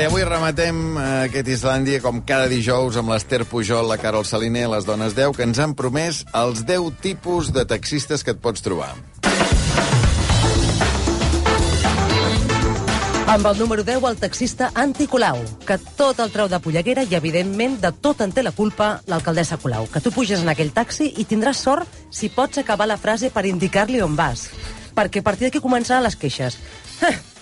i avui rematem eh, aquest Islàndia com cada dijous amb l'Ester Pujol, la Carol Saliner, les dones 10, que ens han promès els 10 tipus de taxistes que et pots trobar. Amb el número 10, el taxista Anti Colau, que tot el treu de polleguera i, evidentment, de tot en té la culpa l'alcaldessa Colau. Que tu puges en aquell taxi i tindràs sort si pots acabar la frase per indicar-li on vas. Perquè a partir d'aquí començaran les queixes.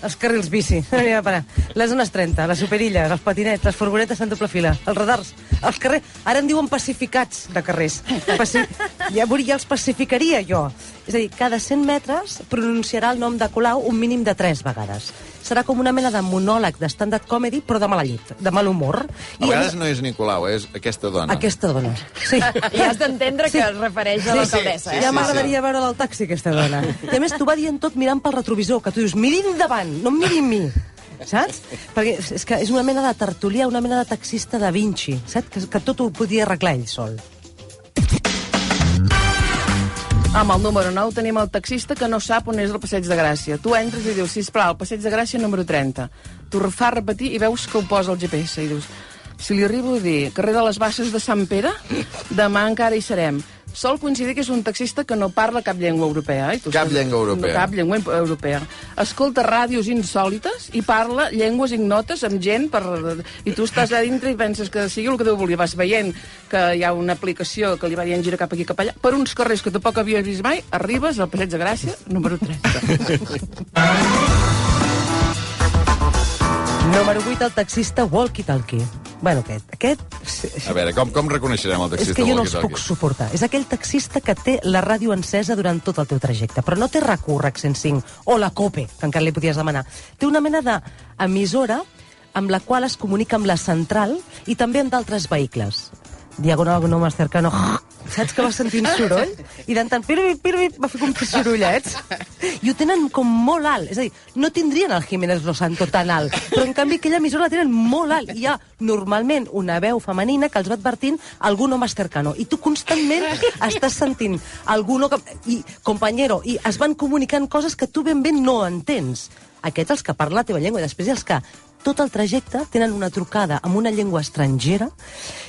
Els carrils bici, mira, para. les zones 30, les superilles, els patinets, les furgonetes en doble fila, els radars, els carrers... Ara en diuen pacificats de carrers. Paci... Ja, ja els pacificaria jo. És a dir, cada 100 metres pronunciarà el nom de Colau un mínim de 3 vegades. Serà com una mena de monòleg de stand-up comedy, però de mala llit, de mal humor. A vegades no és Nicolau, és aquesta dona. Aquesta dona, sí. I has d'entendre que es refereix a l'alcaldessa, sí, eh? ja sí, m'agradaria veure del taxi, aquesta dona. I a més, t'ho va dient tot mirant pel retrovisor, que tu dius, miri endavant, no em miri a mi. Saps? Perquè és que és una mena de tertulià, una mena de taxista da Vinci, saps? Que, que tot ho podia arreglar ell sol. Amb el número 9 tenim el taxista que no sap on és el Passeig de Gràcia. Tu entres i dius, sisplau, Passeig de Gràcia número 30. Tu fa repetir i veus que ho posa el GPS i dius, si li arribo a dir carrer de les Basses de Sant Pere, demà encara hi serem. Sol coincidir que és un taxista que no parla cap llengua europea. Eh? Tu Cap saps- llengua europea. No, cap llengua europea. Escolta ràdios insòlites i parla llengües ignotes amb gent per... i tu estàs allà dintre i penses que sigui el que Déu volia. Vas veient que hi ha una aplicació que li va dient gira cap aquí, cap allà, per uns carrers que tampoc havies vist mai, arribes al Passeig de Gràcia, número 30. Número 8, el taxista walkie-talkie. Bueno, aquest, aquest... A veure, com, com reconeixerem el És taxista? que jo no els puc suportar. És aquell taxista que té la ràdio encesa durant tot el teu trajecte, però no té RAC1, RAC 105, o la COPE, que encara li podies demanar. Té una mena d'emissora amb la qual es comunica amb la central i també amb d'altres vehicles. Diagonal no más cercano. Saps que va sentint soroll? I de tant, pirbi, pirbi, va fer com que sorollets. I ho tenen com molt alt. És a dir, no tindrien el Jiménez Losanto tan alt, però en canvi aquella emissora la tenen molt alt. I hi ha normalment una veu femenina que els va advertint algú no más cercano. I tu constantment estàs sentint algú no... I, compañero, i es van comunicant coses que tu ben bé no entens. Aquests els que parlen la teva llengua i després els que tot el trajecte tenen una trucada amb una llengua estrangera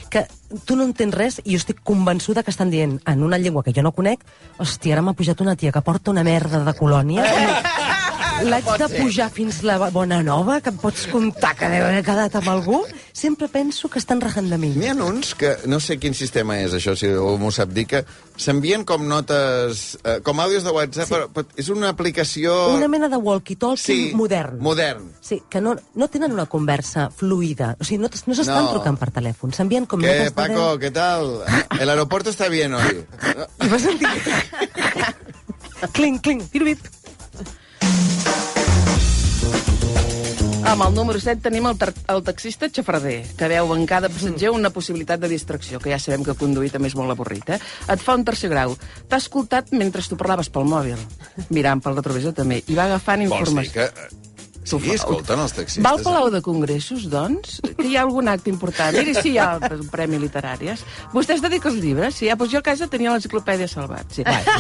que tu no entens res i jo estic convençuda que estan dient en una llengua que jo no conec hòstia, ara m'ha pujat una tia que porta una merda de colònia l'haig de pujar fins la bona nova que em pots comptar que deu haver quedat amb algú sempre penso que estan rajant de mi N'hi ha uns que, no sé quin sistema és això, si m'ho sap dir, que s'envien com notes, eh, com àudios de WhatsApp, Sí. però, però és una aplicació... una mena de walkie-talkie modern modern. Sí, que no, no tenen una conversa fluida. O sigui, no, no s'estan No. trucant per telèfon. S'envien com ¿Qué, notes de Paco? veu. ¿Qué tal? El aeropuerto está bien hoy. I vas sentir... cling, cling, pirubip. Amb el número 7 tenim el, el taxista xafarder, que veu en cada passatger una possibilitat de distracció, que ja sabem que conduir també és molt avorrit, eh? Et fa un tercer grau. T'ha escoltat mentre tu parlaves pel mòbil, mirant pel retrovisor també, i va agafant Vols dir informació. que... Sí, escolten els taxistes. Va al Palau de Congressos, doncs? Que hi ha algun acte important? Miri si hi ha un premi literàries. Vostè es dedica als llibres? Sí, ah, doncs jo a casa tenia l'enciclopèdia Salvat. Sí. Et,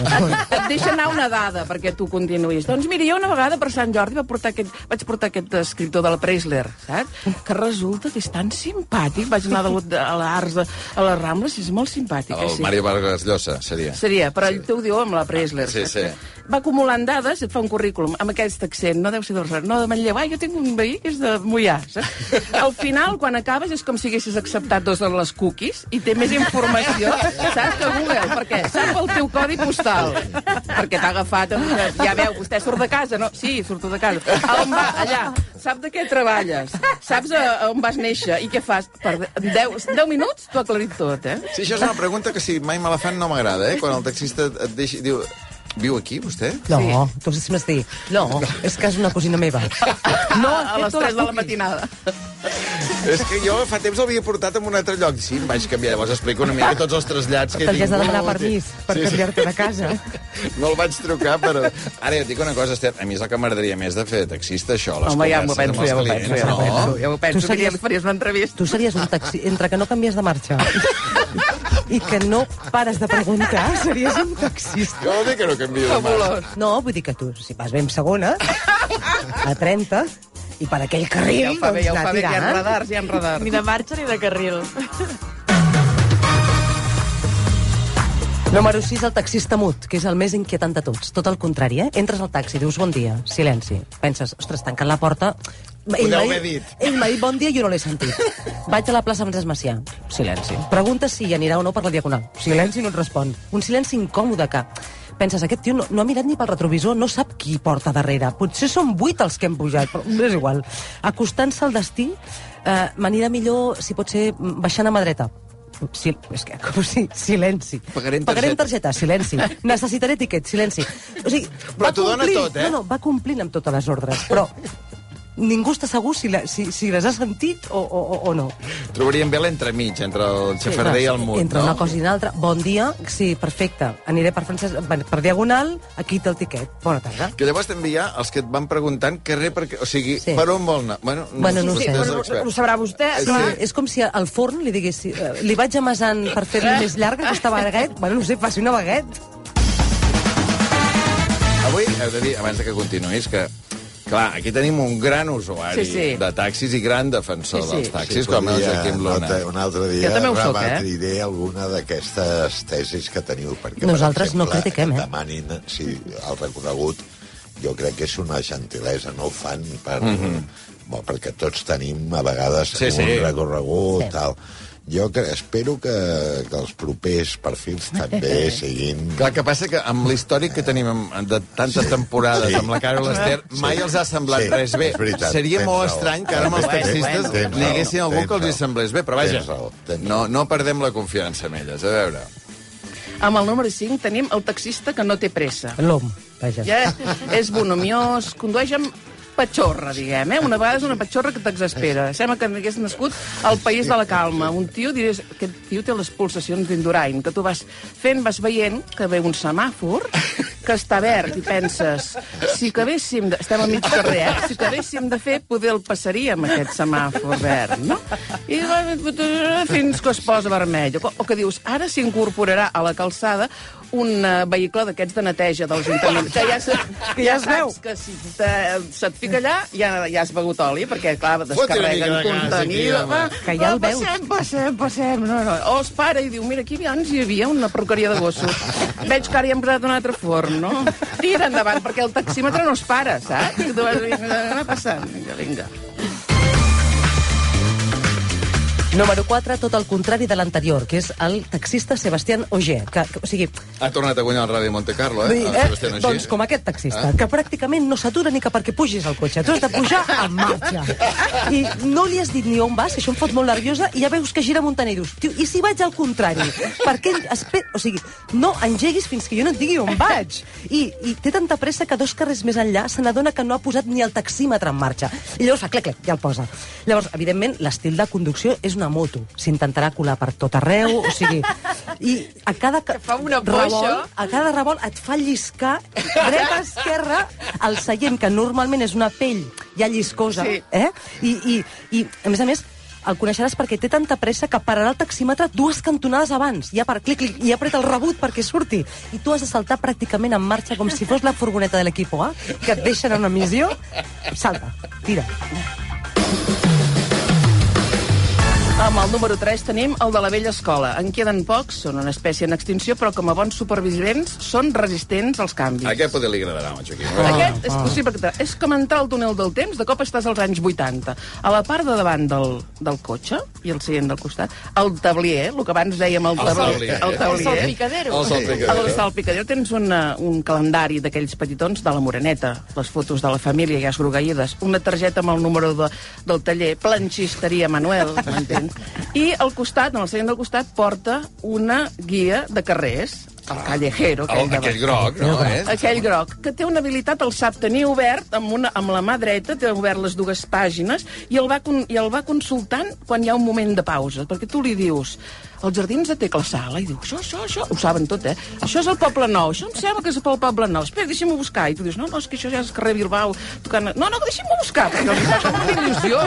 et deixa anar una dada perquè tu continuïs. Doncs miri, jo una vegada per Sant Jordi va portar aquest, vaig portar aquest escriptor de la Preisler, saps? Que resulta que és tan simpàtic. Vaig anar de, a l'Ars, de- a les Rambles, i és molt simpàtic. eh, El sí. Mario Vargas Llosa, seria. Seria, però ell t'ho diu amb la Preisler. Sí, saps? sí. Va acumulant dades, et fa un currículum amb aquest accent, no deu ser Rosario, no de Manlleu, ah, jo tinc un veí que és de Mollà, saps? Al final, quan acabes, és com si haguessis acceptat dos de les cookies i té més informació, saps, que Google, perquè sap el teu codi postal, perquè t'ha agafat, amb- ja veu, vostè surt de casa, no? Sí, surto de casa. A on va? Allà. Sap de què treballes? Saps a, a on vas néixer i què fas? Per 10, 10 minuts t'ho ha aclarit tot, eh? Sí, això és una pregunta que si mai me la fan no m'agrada, eh? Quan el taxista et deixi... Diu, viu aquí, vostè? No, Sí. tu si m'has dit, no, és que és una cosina meva. No, a les 3 de la matinada. És que jo fa temps l'havia portat en un altre lloc. Sí, em vaig canviar. Llavors explico una mica tots els trasllats que he T'hauries de tingut. demanar permís per Sí, sí. canviar-te de casa. No el vaig trucar, però... Ara ja et dic una cosa, Esther, a mi és el que m'agradaria més de fer de taxista, això, les Home, ja m'ho penso, ja m'ho penso, ja m'ho no? penso, ja m'ho penso, Tu que series- ja faries una entrevista. Tu series un taxi... Entre que no canvies de marxa i que no pares de preguntar, series un taxista. Què vol dir que no canvio de mà? No, vull dir que tu, si vas bé en segona, a 30, i per aquell carril, Ja ho fa bé, ja ho doncs, fa bé, que hi ha radars, hi ha radars. Ni de marxa ni de carril. Número 6, el taxista mut, que és el més inquietant de tots. Tot el contrari, eh? Entres al taxi, dius bon dia, silenci. Penses, ostres, tancant la porta... Podeu m'ha dit-. Ell m'ha dit bon dia i jo no l'he sentit. Vaig a la plaça Francesc Macià. Silenci. Pregunta si hi anirà o no per la Diagonal. Silenci, no et respon. Un silenci incòmode que... Penses, aquest tio no, no ha mirat ni pel retrovisor, no sap qui porta darrere. Potser són vuit els que hem pujat, però és igual. Acostant-se al destí, eh, m'anirà millor, si pot ser, baixant a mà dreta. Sí, és que, com si, silenci. En targeta. targeta, silenci. Necessitaré tiquet, silenci. O sigui, Però t'ho dona tot, eh? No, no, va complint amb totes les ordres, però ningú està segur si, la, si, si les ha sentit o, o, o- o no. Trobaríem bé l'entremig entre el xafarder i el mut, Entre no? una cosa i una altra. Bon dia, sí, perfecte. Aniré per, Francesc, per, per Diagonal, aquí té el tiquet. Bona tarda. Que llavors també hi ha els que et van preguntant carrer per... O sigui, Sí. per on vol anar? Bueno, Bueno, no ho vostè sé. és Bueno, l'expert. ho sabrà vostè, Sí. clar. És com si al forn li digués... eh, Li vaig amasant per fer-li més llarga aquesta baguet. Bueno, no sé, faci una baguet. Avui heu de dir, abans de que continuïs, que Clar, aquí tenim un gran usuari Sí, sí. de taxis i gran defensor Sí, sí. dels taxis, com el Joaquim un Luna. altre, un altre dia Jo també ho soc, eh? alguna d'aquestes tesis que teniu. Perquè, Nosaltres per no exemple, critiquem, eh? Demanin si el recorregut jo crec que és una gentilesa, no ho fan per... Mm -hmm. Bon, perquè tots tenim a vegades. Sí, un sí. recorregut, Sí. tal. Jo que, espero que, que els propers perfils també siguin... Clar, que passa que amb l'històric que tenim de tantes temporades Sí. amb la Carol Ester, mai els ha semblat Sí, res bé. veritat, Seria tens molt raó. estrany que ara amb els taxistes n'hi haguessin algú que els hi semblés bé, però vaja, Tens raó, tens no, no perdem la confiança en elles. A veure... Amb el número 5 tenim el taxista que no té pressa. L'om, vaja. Ja és bonomiós, condueix amb patxorra, diguem, eh? Una vegada és una patxorra que t'exaspera. Sembla que hagués nascut al país de la calma. Un tio, diries, aquest tio té les pulsacions d'Indurain, que tu vas fent, vas veient que ve un semàfor que està verd i penses, si acabéssim de... Estem a mig carrer, eh? Si acabéssim de fer, poder el passaríem, aquest semàfor verd, no? I fins que es posa vermell. O que dius, ara s'incorporarà a la calçada un uh, vehicle d'aquests de neteja dels ajuntaments, que ja, se, Que ja es veu. que si te, se't fica allà ja, ja has begut oli, perquè, clar, descarreguen de home. va, Que ja el va, veus. Passem, passem, passem. No, no. O es para i diu, mira, aquí abans hi havia una perruqueria de gossos. Veig que ara hi han posat un altre forn, no? Tira endavant, perquè el taxímetre no es para, saps? I tu vas anar passant. Vinga, vinga. Número 4, tot el contrari de l'anterior, que és el taxista Sebastián Ogier. Que, que, o sigui, Ha tornat a guanyar el Ràdio Monte Carlo, eh? Eh? Sebastián Ogier. Doncs com aquest taxista, que pràcticament no s'atura ni que perquè pugis al cotxe. Tu has de pujar en marxa. I no li has dit ni on vas, això em fot molt nerviosa, i ja veus que gira muntant i dius, tio, i si vaig al contrari? Perquè ell espera... O sigui, no engeguis fins que jo no et digui on vaig. I, i té tanta pressa que dos carrers més enllà se n'adona que no ha posat ni el taxímetre en marxa. I llavors fa clec, clec, ja el posa. Llavors, evidentment, l'estil de conducció és una moto. S'intentarà colar per tot arreu, o sigui... I a cada... Que fa una boixa. a cada revolt et fa lliscar dreta, esquerra, el seient, que normalment és una pell ja lliscosa, Sí. eh? I, i, I, a més a més, el coneixeràs perquè té tanta pressa que pararà el taxímetre dues cantonades abans, ja per clic, clic, i apreta el rebut perquè surti. I tu has de saltar pràcticament en marxa com si fos la furgoneta de l'equip A, que et deixen en una missió. Salta, tira. Amb el número 3 tenim el de la vella escola. En queden pocs, són una espècie en extinció, però com a bons supervivents són resistents als canvis. A aquest poder li agradarà, el Joaquim. Ah. Aquest és possible que... És com entrar al túnel del temps, de cop estàs als anys 80. A la part de davant del, del cotxe i el seient del costat, el tablier, el que abans dèiem el, El tablier. El El tablier. salpicadero. El salpicadero. Al salpicadero tens una, un calendari d'aquells petitons de la Moreneta, les fotos de la família ja esgrogueïdes, una targeta amb el número de, del taller, planxisteria Manuel, m'entens? I al costat, en el seient del costat, porta una guia de carrers, el callejero. El, de- aquell groc, no? Eh? aquell groc, que té una habilitat, el sap tenir obert amb, una, amb la mà dreta, té obert les dues pàgines, i el, va, i el va consultant quan hi ha un moment de pausa, perquè tu li dius els jardins de Tecla Sala, i diu, això, això, això, ho saben tot, eh? Això és el Poble Nou, això em sembla que és el Poble Nou. Espera, deixa'm-ho buscar. I tu dius, no, no, és que això ja és carrer Bilbao. Tocant... No, no, deixa'm-ho buscar, perquè els fa una il·lusió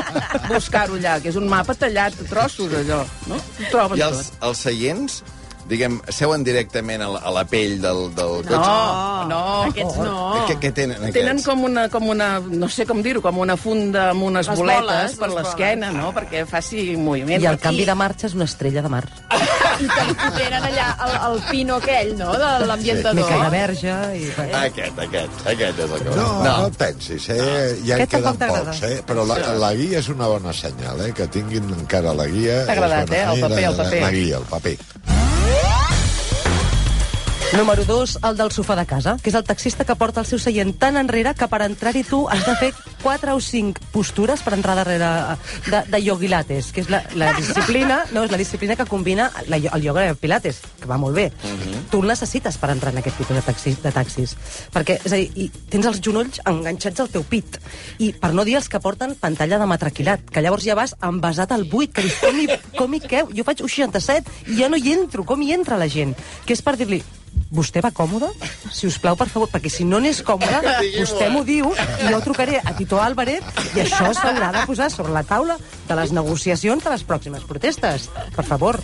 buscar-ho allà, que és un mapa tallat a trossos, allò, no? Ho trobes I els, tot. els seients diguem, seuen directament a la, a la pell del, del cotxe? No, no. Aquests no. Què, què tenen aquests? Tenen com una, com una, no sé com dir-ho, com una funda amb unes Les boletes boles, per les l'esquena, no?, perquè faci moviment. I el canvi de marxa és una estrella de mar. I que tenen allà el, el pino aquell, no?, de l'ambientador. Mica de verge i... Aquest, aquest, aquest és el que... No, no, no et pensis, eh? Ja en Aquest tampoc queden pocs, eh? Però la, la guia és una bona senyal, eh? Que tinguin encara la guia... T'ha agradat, eh? El paper, el paper. La guia, el paper. Número 2, el del sofà de casa, que és el taxista que porta el seu seient tan enrere que per entrar-hi tu has de fer 4 o 5 postures per entrar darrere de, de yogilates, que és la, la disciplina, no, és la disciplina que combina la, el yoga i el pilates, que va molt bé. Tu el necessites per entrar en aquest tipus de, taxi, de taxis. Perquè, és a dir, i tens els genolls enganxats al teu pit. I per no dir els que porten pantalla de matraquilat, que llavors ja vas envasat al buit, que dius, com hi, com hi queu? Jo faig un 67 i ja no hi entro, com hi entra la gent? Que és per dir-li, vostè va còmode? Si us plau, per favor, perquè si no n'és còmode, vostè m'ho diu i jo trucaré a Tito Álvarez i això s'haurà de posar sobre la taula de les negociacions de les pròximes protestes. Per favor.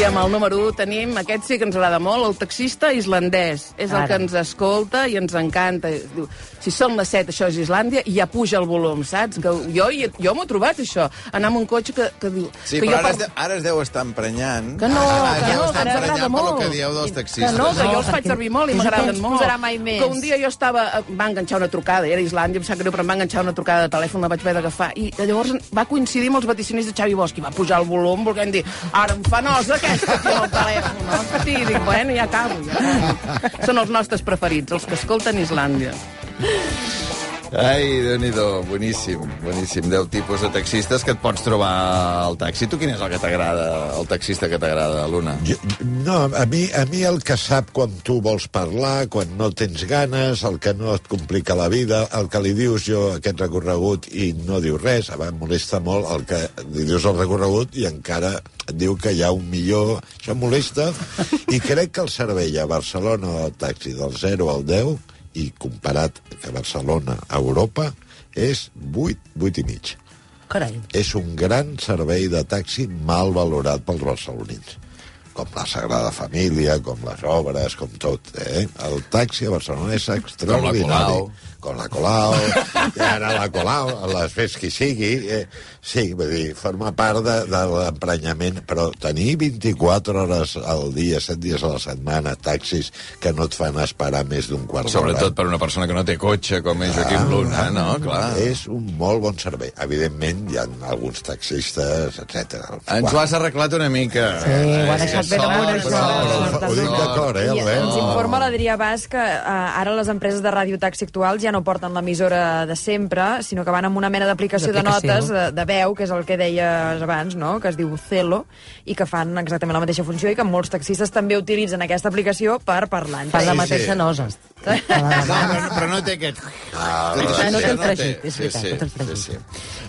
I amb el número 1 tenim, aquest sí que ens agrada molt, el taxista islandès. És el Ara. que ens escolta i ens encanta. Diu, si són les 7, això és Islàndia, i ja puja el volum, saps? Que jo jo m'ho he trobat, això. Anar amb un cotxe que, que diu... Sí, que però jo ara per- es, de, ara es deu estar emprenyant. Que no, ah, que no, que ens agrada molt. que dieu dels Que taxistes. no, que No, jo els faig servir molt i m'agraden molt. mai més. Que un dia jo estava... Va enganxar una trucada, era Islàndia, em sap greu, però em va enganxar una trucada de telèfon, la vaig haver d'agafar. I llavors va coincidir amb els vaticinis de Xavi Bosch i va pujar el volum volent dir ara em fa nosa aquesta aquí al telèfon, no? Sí, dic, bueno, ja acabo, ja. Són els nostres preferits, els que escolten Islàndia. Ai, déu nhi boníssim, boníssim. Deu tipus de taxistes que et pots trobar al taxi. Tu quin és el que t'agrada, el taxista que t'agrada, Luna? No, a mi, a mi el que sap quan tu vols parlar, quan no tens ganes, el que no et complica la vida, el que li dius jo aquest recorregut i no diu res, a em molesta molt el que li dius el recorregut i encara et diu que hi ha un millor... Això molesta i crec que el servei a Barcelona del taxi del 0 al 10 i comparat a Barcelona a Europa és 8, 8 i mig Carai. és un gran servei de taxi mal valorat pels barcelonins. Com la Sagrada Família, com les obres, com tot. Eh? El taxi a Barcelona és extraordinari. Com la Colau, i ara la Colau, les fes qui sigui. Eh? Sí, vull dir, forma part de, de l'emprenyament, però tenir 24 hores al dia, 7 dies a la setmana, taxis que no et fan esperar més d'un quart d'hora. Sobretot per una persona que no té cotxe, com és Joaquim Luna, no? Clar. És un molt bon servei. Evidentment, hi ha alguns taxistes, etc. Ens ho has arreglat una mica. Sí, ho ha deixat ben amunt, això. Ho dic d'acord, eh, Albert? ens informa l'Adrià Bas que uh, ara les empreses de radiotaxi actuals ja no porten l'emissora de sempre, sinó que van amb una mena d'aplicació de notes de, de veu, que és el que deies abans, no? que es diu Celo, i que fan exactament la mateixa funció i que molts taxistes també utilitzen aquesta aplicació per parlar Fan la mateixa sí. nosa. No, però, però no té aquest... Ah, no té el fregit, és veritat, sí, no té el sí, fregit. sí, sí.